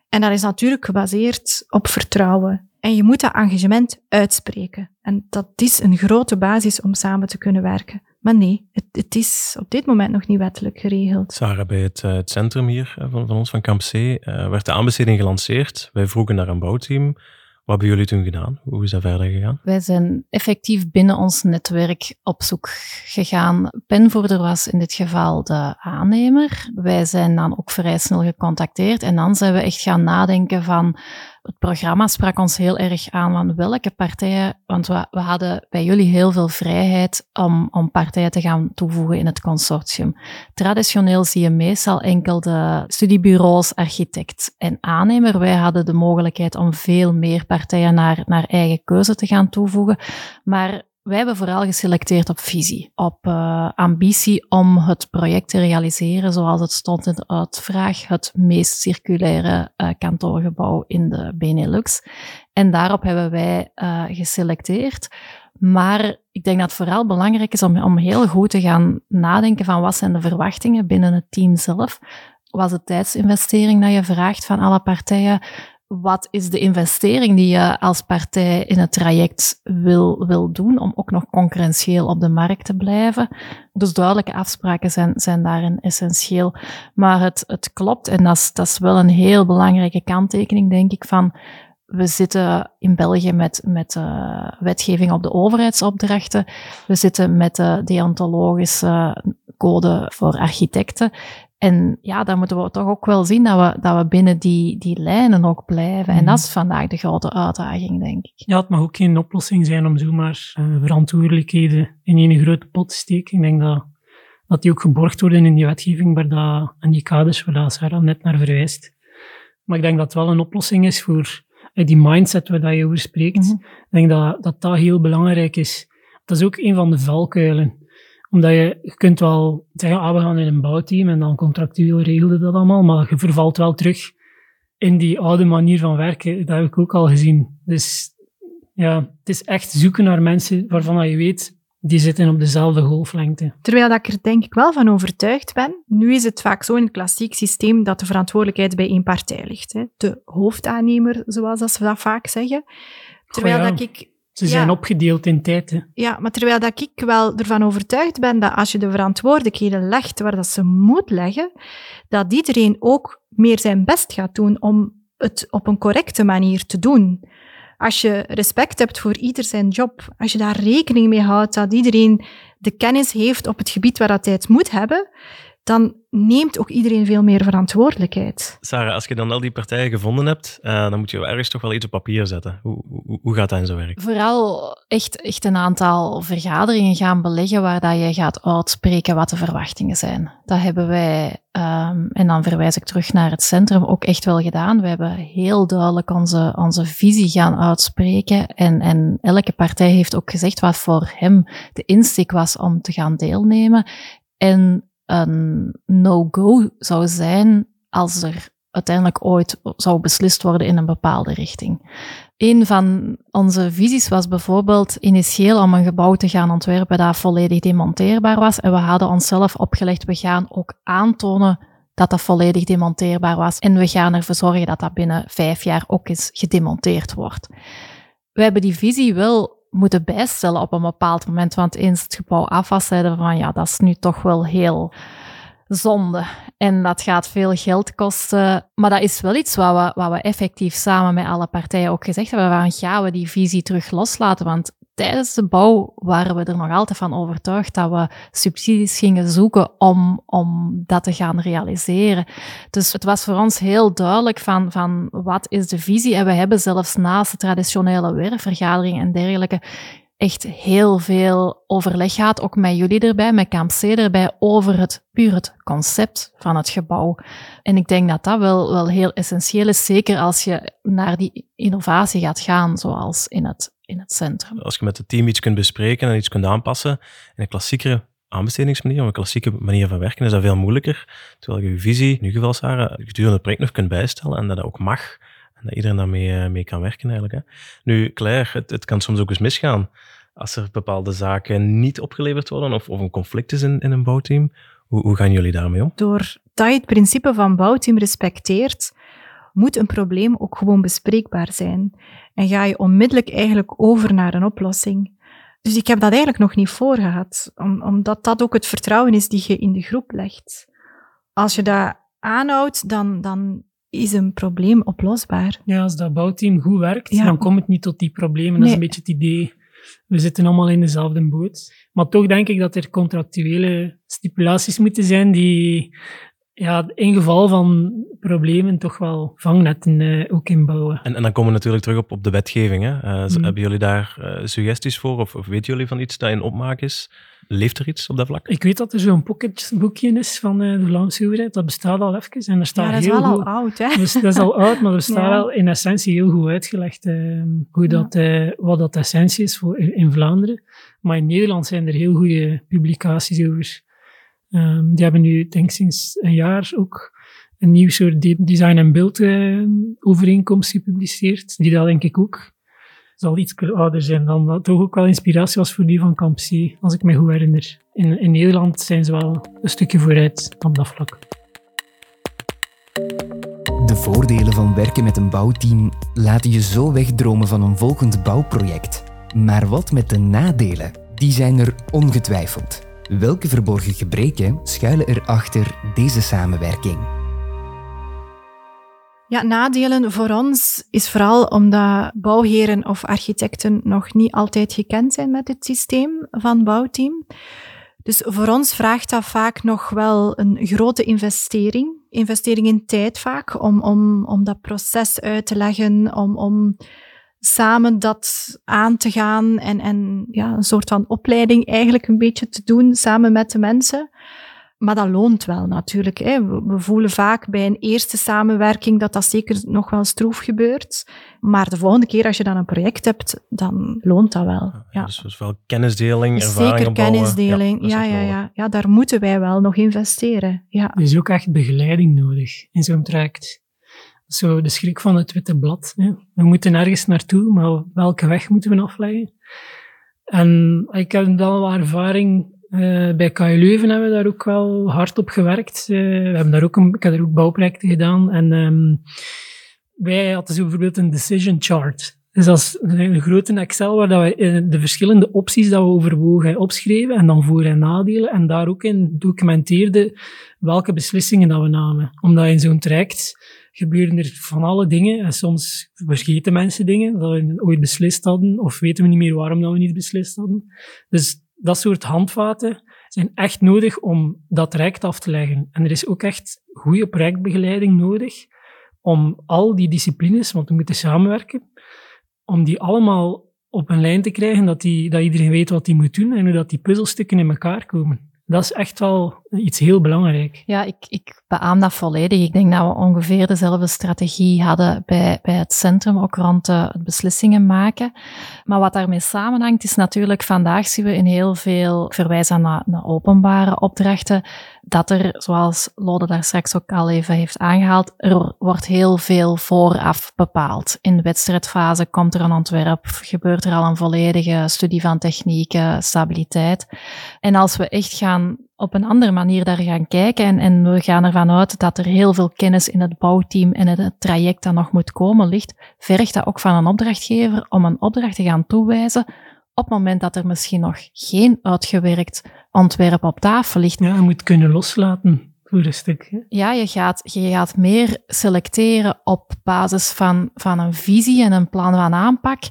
En dat is natuurlijk gebaseerd op vertrouwen. En je moet dat engagement uitspreken. En dat is een grote basis om samen te kunnen werken. Maar nee, het, het, is op dit moment nog niet wettelijk geregeld.
Sarah, bij het, uh, het centrum hier uh, van, van, ons, van Camp C, uh, werd de aanbesteding gelanceerd. Wij vroegen naar een bouwteam. Wat hebben jullie toen gedaan? Hoe is dat verder gegaan?
Wij zijn effectief binnen ons netwerk op zoek gegaan. Penvoerder was in dit geval de aannemer. Wij zijn dan ook vrij snel gecontacteerd en dan zijn we echt gaan nadenken van het programma sprak ons heel erg aan van welke partijen, want we, hadden bij jullie heel veel vrijheid om, om partijen te gaan toevoegen in het consortium. Traditioneel zie je meestal enkel de studiebureaus, architect en aannemer. Wij hadden de mogelijkheid om veel meer partijen naar, naar eigen keuze te gaan toevoegen. Maar wij hebben vooral geselecteerd op visie, op uh, ambitie om het project te realiseren zoals het stond in de uitvraag, het meest circulaire uh, kantoorgebouw in de Benelux. En daarop hebben wij uh, geselecteerd. Maar ik denk dat het vooral belangrijk is om, om heel goed te gaan nadenken van wat zijn de verwachtingen binnen het team zelf. Was de tijdsinvestering dat je vraagt van alle partijen? Wat is de investering die je als partij in het traject wil, wil doen om ook nog concurrentieel op de markt te blijven. Dus duidelijke afspraken zijn, zijn daarin essentieel. Maar het, het klopt, en dat is, wel een heel belangrijke kanttekening, denk ik, van we zitten in België met, met uh, wetgeving op de overheidsopdrachten. We zitten met de deontologische code voor architecten. En ja, dan moeten we toch ook wel zien dat we, dat we binnen die, die lijnen ook blijven. En mhm. dat is vandaag de grote uitdaging, denk ik.
Ja, het mag ook geen oplossing zijn om zomaar uh, verantwoordelijkheden in één grote pot te steken. Ik denk dat, dat die ook geborgd worden in die wetgeving waar dat, en die kaders waar dat Sarah net naar verwijst. Maar ik denk dat het wel een oplossing is voor uh, die mindset waar dat je over spreekt. Mhm. Ik denk dat, dat dat heel belangrijk is. Dat is ook een van de valkuilen omdat je, je kunt wel zeggen, ah, we gaan in een bouwteam en dan contractueel regelde dat allemaal, maar je vervalt wel terug in die oude manier van werken. Dat heb ik ook al gezien. Dus ja, het is echt zoeken naar mensen waarvan je weet, die zitten op dezelfde golflengte.
Terwijl dat ik er denk ik wel van overtuigd ben, nu is het vaak zo in het klassiek systeem dat de verantwoordelijkheid bij één partij ligt. Hè. De hoofdaannemer, zoals ze dat vaak zeggen. Terwijl dat ik
ze zijn opgedeeld in tijd.
Ja, maar terwijl dat ik wel ervan overtuigd ben dat als je de verantwoordelijkheden legt waar dat ze moet leggen, dat iedereen ook meer zijn best gaat doen om het op een correcte manier te doen. Als je respect hebt voor ieder zijn job, als je daar rekening mee houdt dat iedereen de kennis heeft op het gebied waar dat hij het moet hebben, dan neemt ook iedereen veel meer verantwoordelijkheid.
Sarah, als je dan al die partijen gevonden hebt, uh, dan moet je ergens toch wel iets op papier zetten. Hoe, hoe, hoe, gaat dat in zo werk?
Vooral echt, echt een aantal vergaderingen gaan beleggen waar dat je gaat uitspreken wat de verwachtingen zijn. Dat hebben wij, um, en dan verwijs ik terug naar het centrum, ook echt wel gedaan. We hebben heel duidelijk onze, onze visie gaan uitspreken en, en elke partij heeft ook gezegd wat voor hem de insteek was om te gaan deelnemen. En een no-go zou zijn als er uiteindelijk ooit zou beslist worden in een bepaalde richting. Een van onze visies was bijvoorbeeld initieel om een gebouw te gaan ontwerpen dat volledig demonteerbaar was. En we hadden onszelf opgelegd, we gaan ook aantonen dat dat volledig demonteerbaar was. En we gaan ervoor zorgen dat dat binnen vijf jaar ook eens gedemonteerd wordt. We hebben die visie wel moeten bijstellen op een bepaald moment, want eens het gebouw af was, zeiden we van ja, dat is nu toch wel heel zonde. En dat gaat veel geld kosten. Maar dat is wel iets wat we, wat we effectief samen met alle partijen ook gezegd hebben. Waarom gaan we die visie terug loslaten? Want tijdens de bouw waren we er nog altijd van overtuigd dat we subsidies gingen zoeken om, om dat te gaan realiseren. Dus het was voor ons heel duidelijk van, van wat is de visie. En we hebben zelfs naast de traditionele werfvergadering en dergelijke echt heel veel overleg gehad, ook met jullie erbij, met Camp C erbij, over het puur het concept van het gebouw. En ik denk dat dat wel, wel heel essentieel is, zeker als je naar die innovatie gaat gaan, zoals in het, in het centrum.
Als je met het team iets kunt bespreken en iets kunt aanpassen, in een klassiekere aanbestedingsmanier, of een klassieke manier van werken, is dat veel moeilijker. Terwijl je je visie, in ieder geval Sarah, gedurende het project nog kunt bijstellen en dat dat ook mag dat iedereen daarmee eh, mee kan werken eigenlijk. Hè. Nu, Claire, het, het, kan soms ook eens misgaan als er bepaalde zaken niet opgeleverd worden of, of een conflict is in, in een bouwteam. Hoe, hoe gaan jullie daarmee om?
Doordat je het principe van bouwteam respecteert, moet een probleem ook gewoon bespreekbaar zijn. En ga je onmiddellijk eigenlijk over naar een oplossing. Dus ik heb dat eigenlijk nog niet voor gehad, omdat dat ook het vertrouwen is die je in de groep legt. Als je dat aanhoudt, dan, dan is een probleem oplosbaar.
Ja, als dat bouwteam goed werkt, dan komt het niet tot die problemen. Dat is een beetje het idee. We zitten allemaal in dezelfde boot. Maar toch denk ik dat er contractuele stipulaties moeten zijn die ja, in geval van problemen toch wel vangnetten uh, ook inbouwen.
En, en dan komen we natuurlijk terug op, op de wetgeving. Hè? Uh, Hebben jullie daar uh, suggesties voor of, of weten jullie van iets dat in opmaak is? Leeft er iets op dat vlak?
Ik weet dat er zo'n pocketboekje is van uh, de Vlaamse overheid. Dat bestaat al even. En er staat
ja, dat is
heel
wel
goed,
al oud, hè?
Dus, dat is al oud, maar er staat
Ja.
wel in essentie heel goed uitgelegd uh, hoe dat, uh, wat dat essentie is voor, in Vlaanderen. Maar in Nederland zijn er heel goede publicaties over. Um, die hebben nu, denk ik, sinds een jaar ook een nieuw soort de design- en beeld overeenkomst gepubliceerd. Die dat denk ik ook zal iets ouder zijn dan dat toch ook wel inspiratie was voor die van Camp C, als ik me goed herinner. In, in Nederland zijn ze wel een stukje vooruit op dat vlak.
De voordelen van werken met een bouwteam laten je zo wegdromen van een volgend bouwproject. Maar wat met de nadelen? Die zijn er ongetwijfeld. Welke verborgen gebreken schuilen er achter deze samenwerking?
Ja, nadelen voor ons is vooral omdat bouwheren of architecten nog niet altijd gekend zijn met het systeem van bouwteam. Dus voor ons vraagt dat vaak nog wel een grote investering. Investering in tijd vaak, om, om, om dat proces uit te leggen, om, om samen dat aan te gaan en, en ja, een soort van opleiding eigenlijk een beetje te doen samen met de mensen. Maar dat loont wel natuurlijk. Hè. We voelen vaak bij een eerste samenwerking dat dat zeker nog wel stroef gebeurt. Maar de volgende keer als je dan een project hebt, dan loont dat wel. Ja.
Dus, dus wel kennisdeling, ervaring
Zeker
opbouwen.
kennisdeling. Ja, ja, ja, ja. daar moeten wij wel nog investeren. Ja.
Er is ook echt begeleiding nodig in zo'n traject. Zo de schrik van het witte blad. Hè. We moeten ergens naartoe, maar welke weg moeten we afleggen? En ik heb wel wat ervaring uh, bij KU Leuven hebben we daar ook wel hard op gewerkt. Uh, we hebben daar ook een, ik heb daar ook bouwprojecten gedaan. En um, wij hadden zo bijvoorbeeld een decision chart. Dus dat is een grote Excel waar dat we de verschillende opties dat we overwogen opschreven en dan voor- en nadelen. En daar ook in documenteerden welke beslissingen dat we namen. Omdat in zo'n traject gebeuren er van alle dingen. En soms vergeten mensen dingen dat we ooit beslist hadden. Of weten we niet meer waarom dat we niet beslist hadden. Dus dat soort handvaten zijn echt nodig om dat traject af te leggen. En er is ook echt goede projectbegeleiding nodig om al die disciplines, want we moeten samenwerken, om die allemaal op een lijn te krijgen, dat, die, dat iedereen weet wat die moet doen en hoe dat die puzzelstukken in elkaar komen. Dat is echt wel iets heel belangrijk.
Ja, ik, ik beaam dat volledig. Ik denk dat we ongeveer dezelfde strategie hadden bij, bij het centrum, ook rond uh, het beslissingen maken. Maar wat daarmee samenhangt, is natuurlijk vandaag zien we in heel veel verwijzen naar, naar openbare opdrachten dat er, zoals Lode daar straks ook al even heeft aangehaald, er wordt heel veel vooraf bepaald. In de wedstrijdfase komt er een ontwerp, gebeurt er al een volledige studie van technieken, stabiliteit. En als we echt gaan op een andere manier daar gaan kijken en, en we gaan ervan uit dat er heel veel kennis in het bouwteam en het traject dat nog moet komen ligt, vergt dat ook van een opdrachtgever om een opdracht te gaan toewijzen op het moment dat er misschien nog geen uitgewerkt ontwerp op tafel ligt.
Ja, je moet kunnen loslaten voor een stuk.
Ja, je gaat, je gaat meer selecteren op basis van, van een visie en een plan van aanpak.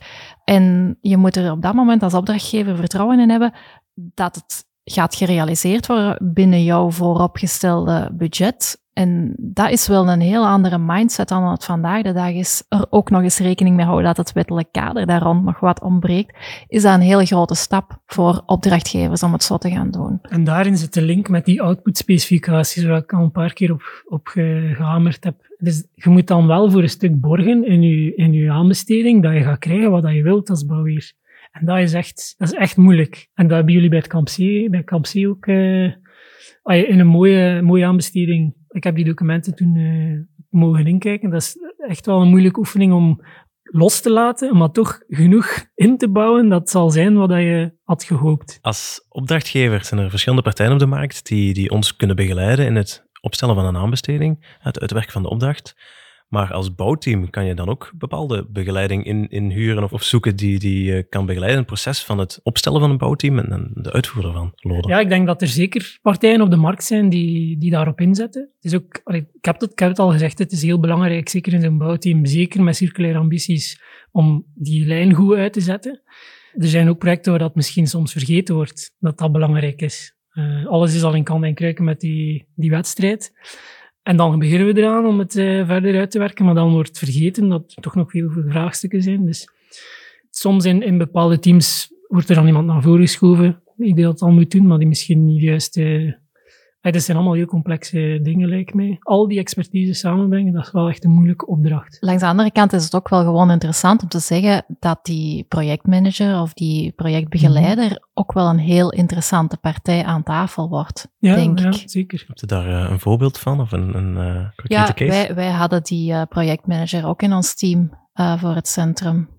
En je moet er op dat moment als opdrachtgever vertrouwen in hebben dat het gaat gerealiseerd worden binnen jouw vooropgestelde budget. En dat is wel een heel andere mindset dan het vandaag de dag is. Er ook nog eens rekening mee houden dat het wettelijk kader daar rond nog wat ontbreekt. Is dat een hele grote stap voor opdrachtgevers om het zo te gaan doen.
En daarin zit de link met die output-specificaties, waar ik al een paar keer op, op gehamerd heb. Dus je moet dan wel voor een stuk borgen in je, in je aanbesteding dat je gaat krijgen wat je wilt als bouwer. En dat is echt, dat is echt moeilijk. En dat hebben jullie bij het Camp C, bij Camp C ook uh, in een mooie, mooie aanbesteding. Ik heb die documenten toen uh, mogen inkijken. Dat is echt wel een moeilijke oefening om los te laten, maar toch genoeg in te bouwen dat zal zijn wat je had gehoopt.
Als opdrachtgever zijn er verschillende partijen op de markt die, die ons kunnen begeleiden in het opstellen van een aanbesteding, het uitwerken van de opdracht. Maar als bouwteam kan je dan ook bepaalde begeleiding in, inhuren of, of zoeken die, die uh, kan begeleiden het proces van het opstellen van een bouwteam en, de uitvoerder van Loden.
Ja, ik denk dat er zeker partijen op de markt zijn die, die daarop inzetten. Het is ook, ik, heb het, ik heb het al gezegd, het is heel belangrijk, zeker in zo'n bouwteam, zeker met circulaire ambities, om die lijn goed uit te zetten. Er zijn ook projecten waar dat misschien soms vergeten wordt, dat dat belangrijk is. Uh, alles is al in kan en kruiken met die, die wedstrijd. En dan beginnen we eraan om het uh, verder uit te werken, maar dan wordt vergeten dat er toch nog heel veel vraagstukken zijn. Dus soms in, in bepaalde teams wordt er dan iemand naar voren geschoven die dat al moet doen, maar die misschien niet juist uh, dat zijn allemaal heel complexe dingen, lijkt mij. Al die expertise samenbrengen, dat is wel echt een moeilijke opdracht.
Langs de andere kant is het ook wel gewoon interessant om te zeggen dat die projectmanager of die projectbegeleider mhm. ook wel een heel interessante partij aan tafel wordt,
ja,
denk
ja,
ik.
zeker.
Heb je daar uh, een voorbeeld van of een, een uh, concrete
ja,
case?
Wij, wij hadden die uh, projectmanager ook in ons team voor het centrum.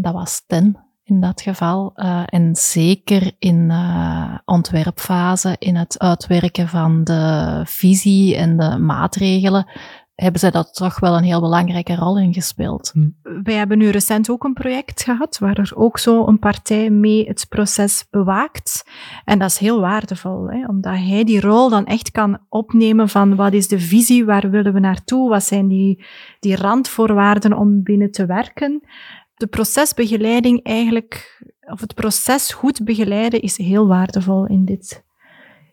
dat was Ten in dat geval. Uh, en zeker in uh, ontwerpfase, in het uitwerken van de visie en de maatregelen, hebben zij dat toch wel een heel belangrijke rol in gespeeld. Hm.
Wij hebben nu recent ook een project gehad waar er ook zo een partij mee het proces bewaakt. En dat is heel waardevol, hè, omdat hij die rol dan echt kan opnemen van wat is de visie, waar willen we naartoe, wat zijn die, die randvoorwaarden om binnen te werken de procesbegeleiding eigenlijk, of het proces goed begeleiden, is heel waardevol in dit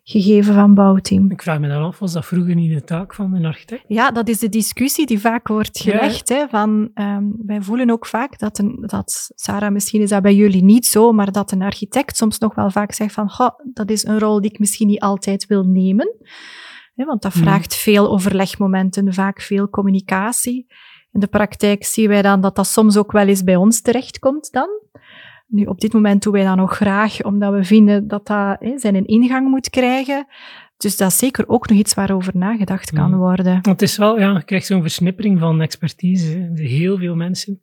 gegeven van bouwteam.
Ik vraag me dan af, was dat vroeger niet de taak van een architect?
Ja, dat is de discussie die vaak wordt gelegd. Hè, van, um, wij voelen ook vaak dat, een, dat, Sarah, misschien is dat bij jullie niet zo, maar dat een architect soms nog wel vaak zegt van, goh, dat is een rol die ik misschien niet altijd wil nemen. Hè, want dat hmm. vraagt veel overlegmomenten, vaak veel communicatie. In de praktijk zien wij dan dat dat soms ook wel eens bij ons terechtkomt dan. Nu, op dit moment doen wij dat nog graag, omdat we vinden dat dat hè, zijn ingang moet krijgen. Dus dat is zeker ook nog iets waarover nagedacht kan mm. worden.
Het is wel, ja, je krijgt zo'n versnippering van expertise. Heel veel mensen.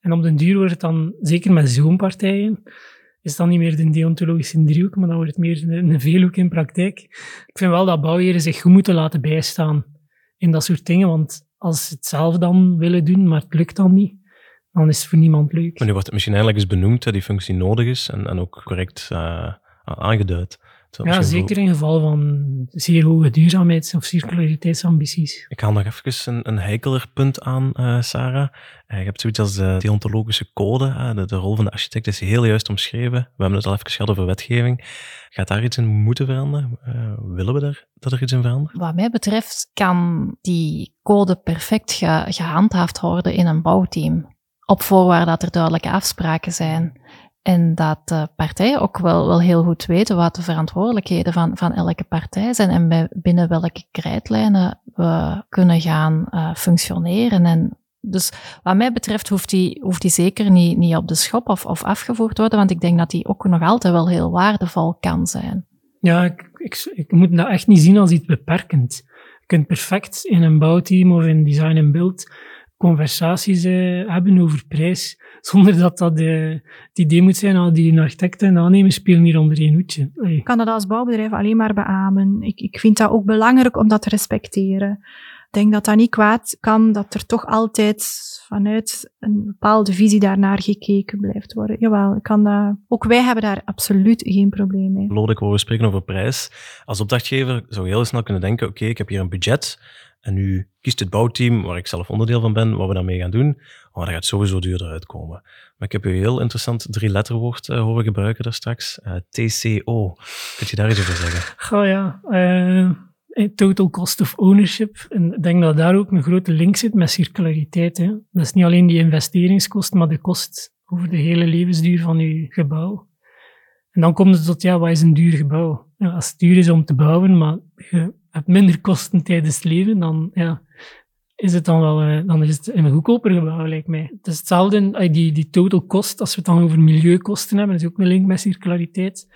En op den duur wordt het dan, zeker met zo'n partijen, is dan niet meer de deontologische driehoek, maar dan wordt het meer een, een veelhoek in praktijk. Ik vind wel dat bouwheren zich goed moeten laten bijstaan in dat soort dingen, want als ze het zelf dan willen doen, maar het lukt dan niet, dan is het voor niemand leuk.
Maar nu wordt het misschien eigenlijk eens benoemd dat die functie nodig is en, en ook correct uh, aangeduid.
Ja, zeker in geval van zeer hoge duurzaamheids- of circulariteitsambities.
Ik haal nog even een, een heikeler punt aan, uh, Sarah. Uh, je hebt zoiets als de deontologische code. Uh, de, de, rol van de architect is heel juist omschreven. We hebben het al even gehad over wetgeving. Gaat daar iets in moeten veranderen? willen we daar, dat er iets in verandert?
Wat mij betreft kan die code perfect ge, gehandhaafd worden in een bouwteam. Op voorwaarde dat er duidelijke afspraken zijn. En dat de partijen ook wel, wel heel goed weten wat de verantwoordelijkheden van, van elke partij zijn en binnen welke krijtlijnen we kunnen gaan uh, functioneren. En dus wat mij betreft hoeft die, hoeft die zeker niet, niet op de schop of, of afgevoerd worden, want ik denk dat die ook nog altijd wel heel waardevol kan zijn.
Ja, ik, ik, ik moet dat echt niet zien als iets beperkend. Je kunt perfect in een bouwteam of in design en beeld conversaties uh, hebben over prijs, zonder dat dat uh, het idee moet zijn, dat die architecten en aannemers spelen hier onder één hoedje.
Ik kan dat als bouwbedrijf alleen maar beamen. Ik, ik vind dat ook belangrijk om dat te respecteren. Ik denk dat dat niet kwaad kan, dat er toch altijd vanuit een bepaalde visie daarnaar gekeken blijft worden. Jawel, ik kan dat... Ook wij hebben daar absoluut geen probleem mee.
Lode, ik hoor spreken over prijs. Als opdrachtgever zou je heel snel kunnen denken, oké, ik heb hier een budget en nu kiest het bouwteam, waar ik zelf onderdeel van ben, wat we daarmee gaan doen. Oh, dat gaat sowieso duurder uitkomen. Maar ik heb u een heel interessant drie-letterwoord uh, horen gebruiken daar straks. Eh, TCO. Kun je daar iets over zeggen?
Oh ja, uh, total cost of ownership. En ik denk dat daar ook een grote link zit met circulariteit. Hè. Dat is niet alleen die investeringskost, maar de kost over de hele levensduur van uw gebouw. En dan komt het tot, ja, wat is een duur gebouw? Ja, als het duur is om te bouwen, maar je hebt minder kosten tijdens het leven, dan ja, is het dan wel uh, dan is het een goedkoper gebouw, lijkt mij. Het is hetzelfde, die, die total cost, als we het dan over milieukosten hebben, dat is ook een link met circulariteit.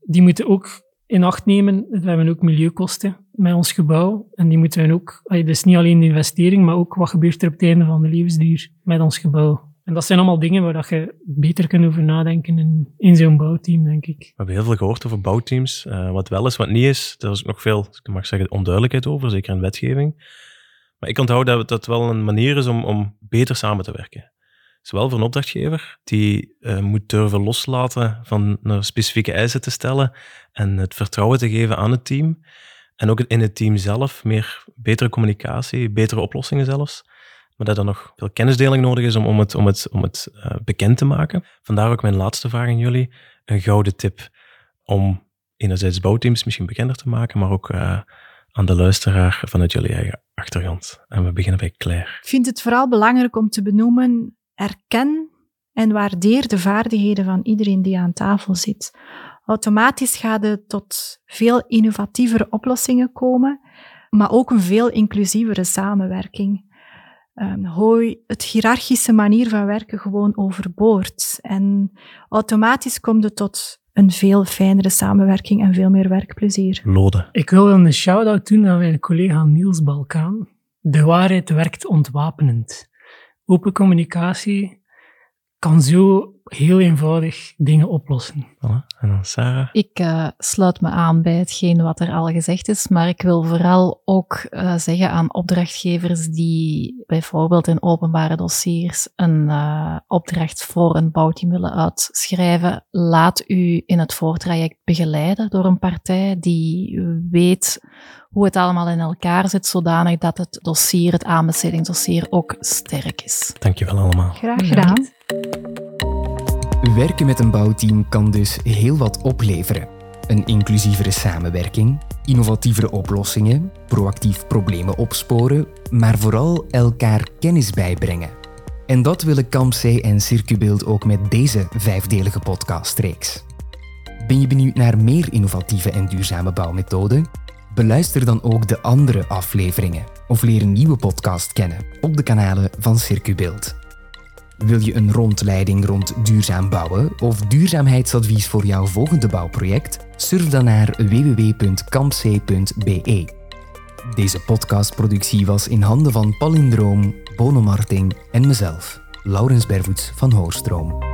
Die moeten ook in acht nemen. We hebben ook milieukosten met ons gebouw. En die moeten ook, dus niet alleen de investering, maar ook wat gebeurt er op het einde van de levensduur met ons gebouw. En dat zijn allemaal dingen waar dat je beter kunt over nadenken in, zo'n bouwteam, denk ik. We
hebben heel veel gehoord over bouwteams. Uh, wat wel is, wat niet is. Er is nog veel, ik mag zeggen, onduidelijkheid over, zeker in wetgeving. Maar ik onthoud dat het wel een manier is om, om beter samen te werken. Zowel voor een opdrachtgever, die uh, moet durven loslaten van naar specifieke eisen te stellen en het vertrouwen te geven aan het team. En ook in het team zelf meer betere communicatie, betere oplossingen zelfs maar dat er nog veel kennisdeling nodig is om, om het, om het, om het uh, bekend te maken. Vandaar ook mijn laatste vraag aan jullie. Een gouden tip om enerzijds bouwteams misschien bekender te maken, maar ook uh, aan de luisteraar vanuit jullie eigen achtergrond. En we beginnen bij Claire.
Ik vind het vooral belangrijk om te benoemen, erken en waardeer de vaardigheden van iedereen die aan tafel zit. Automatisch gaat het tot veel innovatievere oplossingen komen, maar ook een veel inclusievere samenwerking um, gooi het hiërarchische manier van werken gewoon overboord. En automatisch komt het tot een veel fijnere samenwerking en veel meer werkplezier.
Lode.
Ik wil een shout-out doen aan mijn collega Niels Balkaan. De waarheid werkt ontwapenend. Open communicatie kan zo heel eenvoudig dingen oplossen.
En dan Sarah?
Ik uh, sluit me aan bij hetgeen wat er al gezegd is, maar ik wil vooral ook uh, zeggen aan opdrachtgevers die bijvoorbeeld in openbare dossiers een uh, opdracht voor een bouwteam willen uitschrijven, laat u in het voortraject begeleiden door een partij die weet hoe het allemaal in elkaar zit, zodanig dat het dossier, het aanbestedingsdossier, ook sterk is.
Dankjewel allemaal.
Graag gedaan.
Werken met een bouwteam kan dus heel wat opleveren. Een inclusievere samenwerking, innovatievere oplossingen, proactief problemen opsporen, maar vooral elkaar kennis bijbrengen. En dat willen Campsey en Circubeeld ook met deze vijfdelige podcastreeks. Ben je benieuwd naar meer innovatieve en duurzame bouwmethoden? Beluister dan ook de andere afleveringen of leer een nieuwe podcast kennen op de kanalen van Circubeeld. Wil je een rondleiding rond duurzaam bouwen of duurzaamheidsadvies voor jouw volgende bouwproject? Surf dan naar www.kampc.be. Deze podcastproductie was in handen van Palindroom, Bono Marting en mezelf, Laurens Bervoets van Hoorstroom.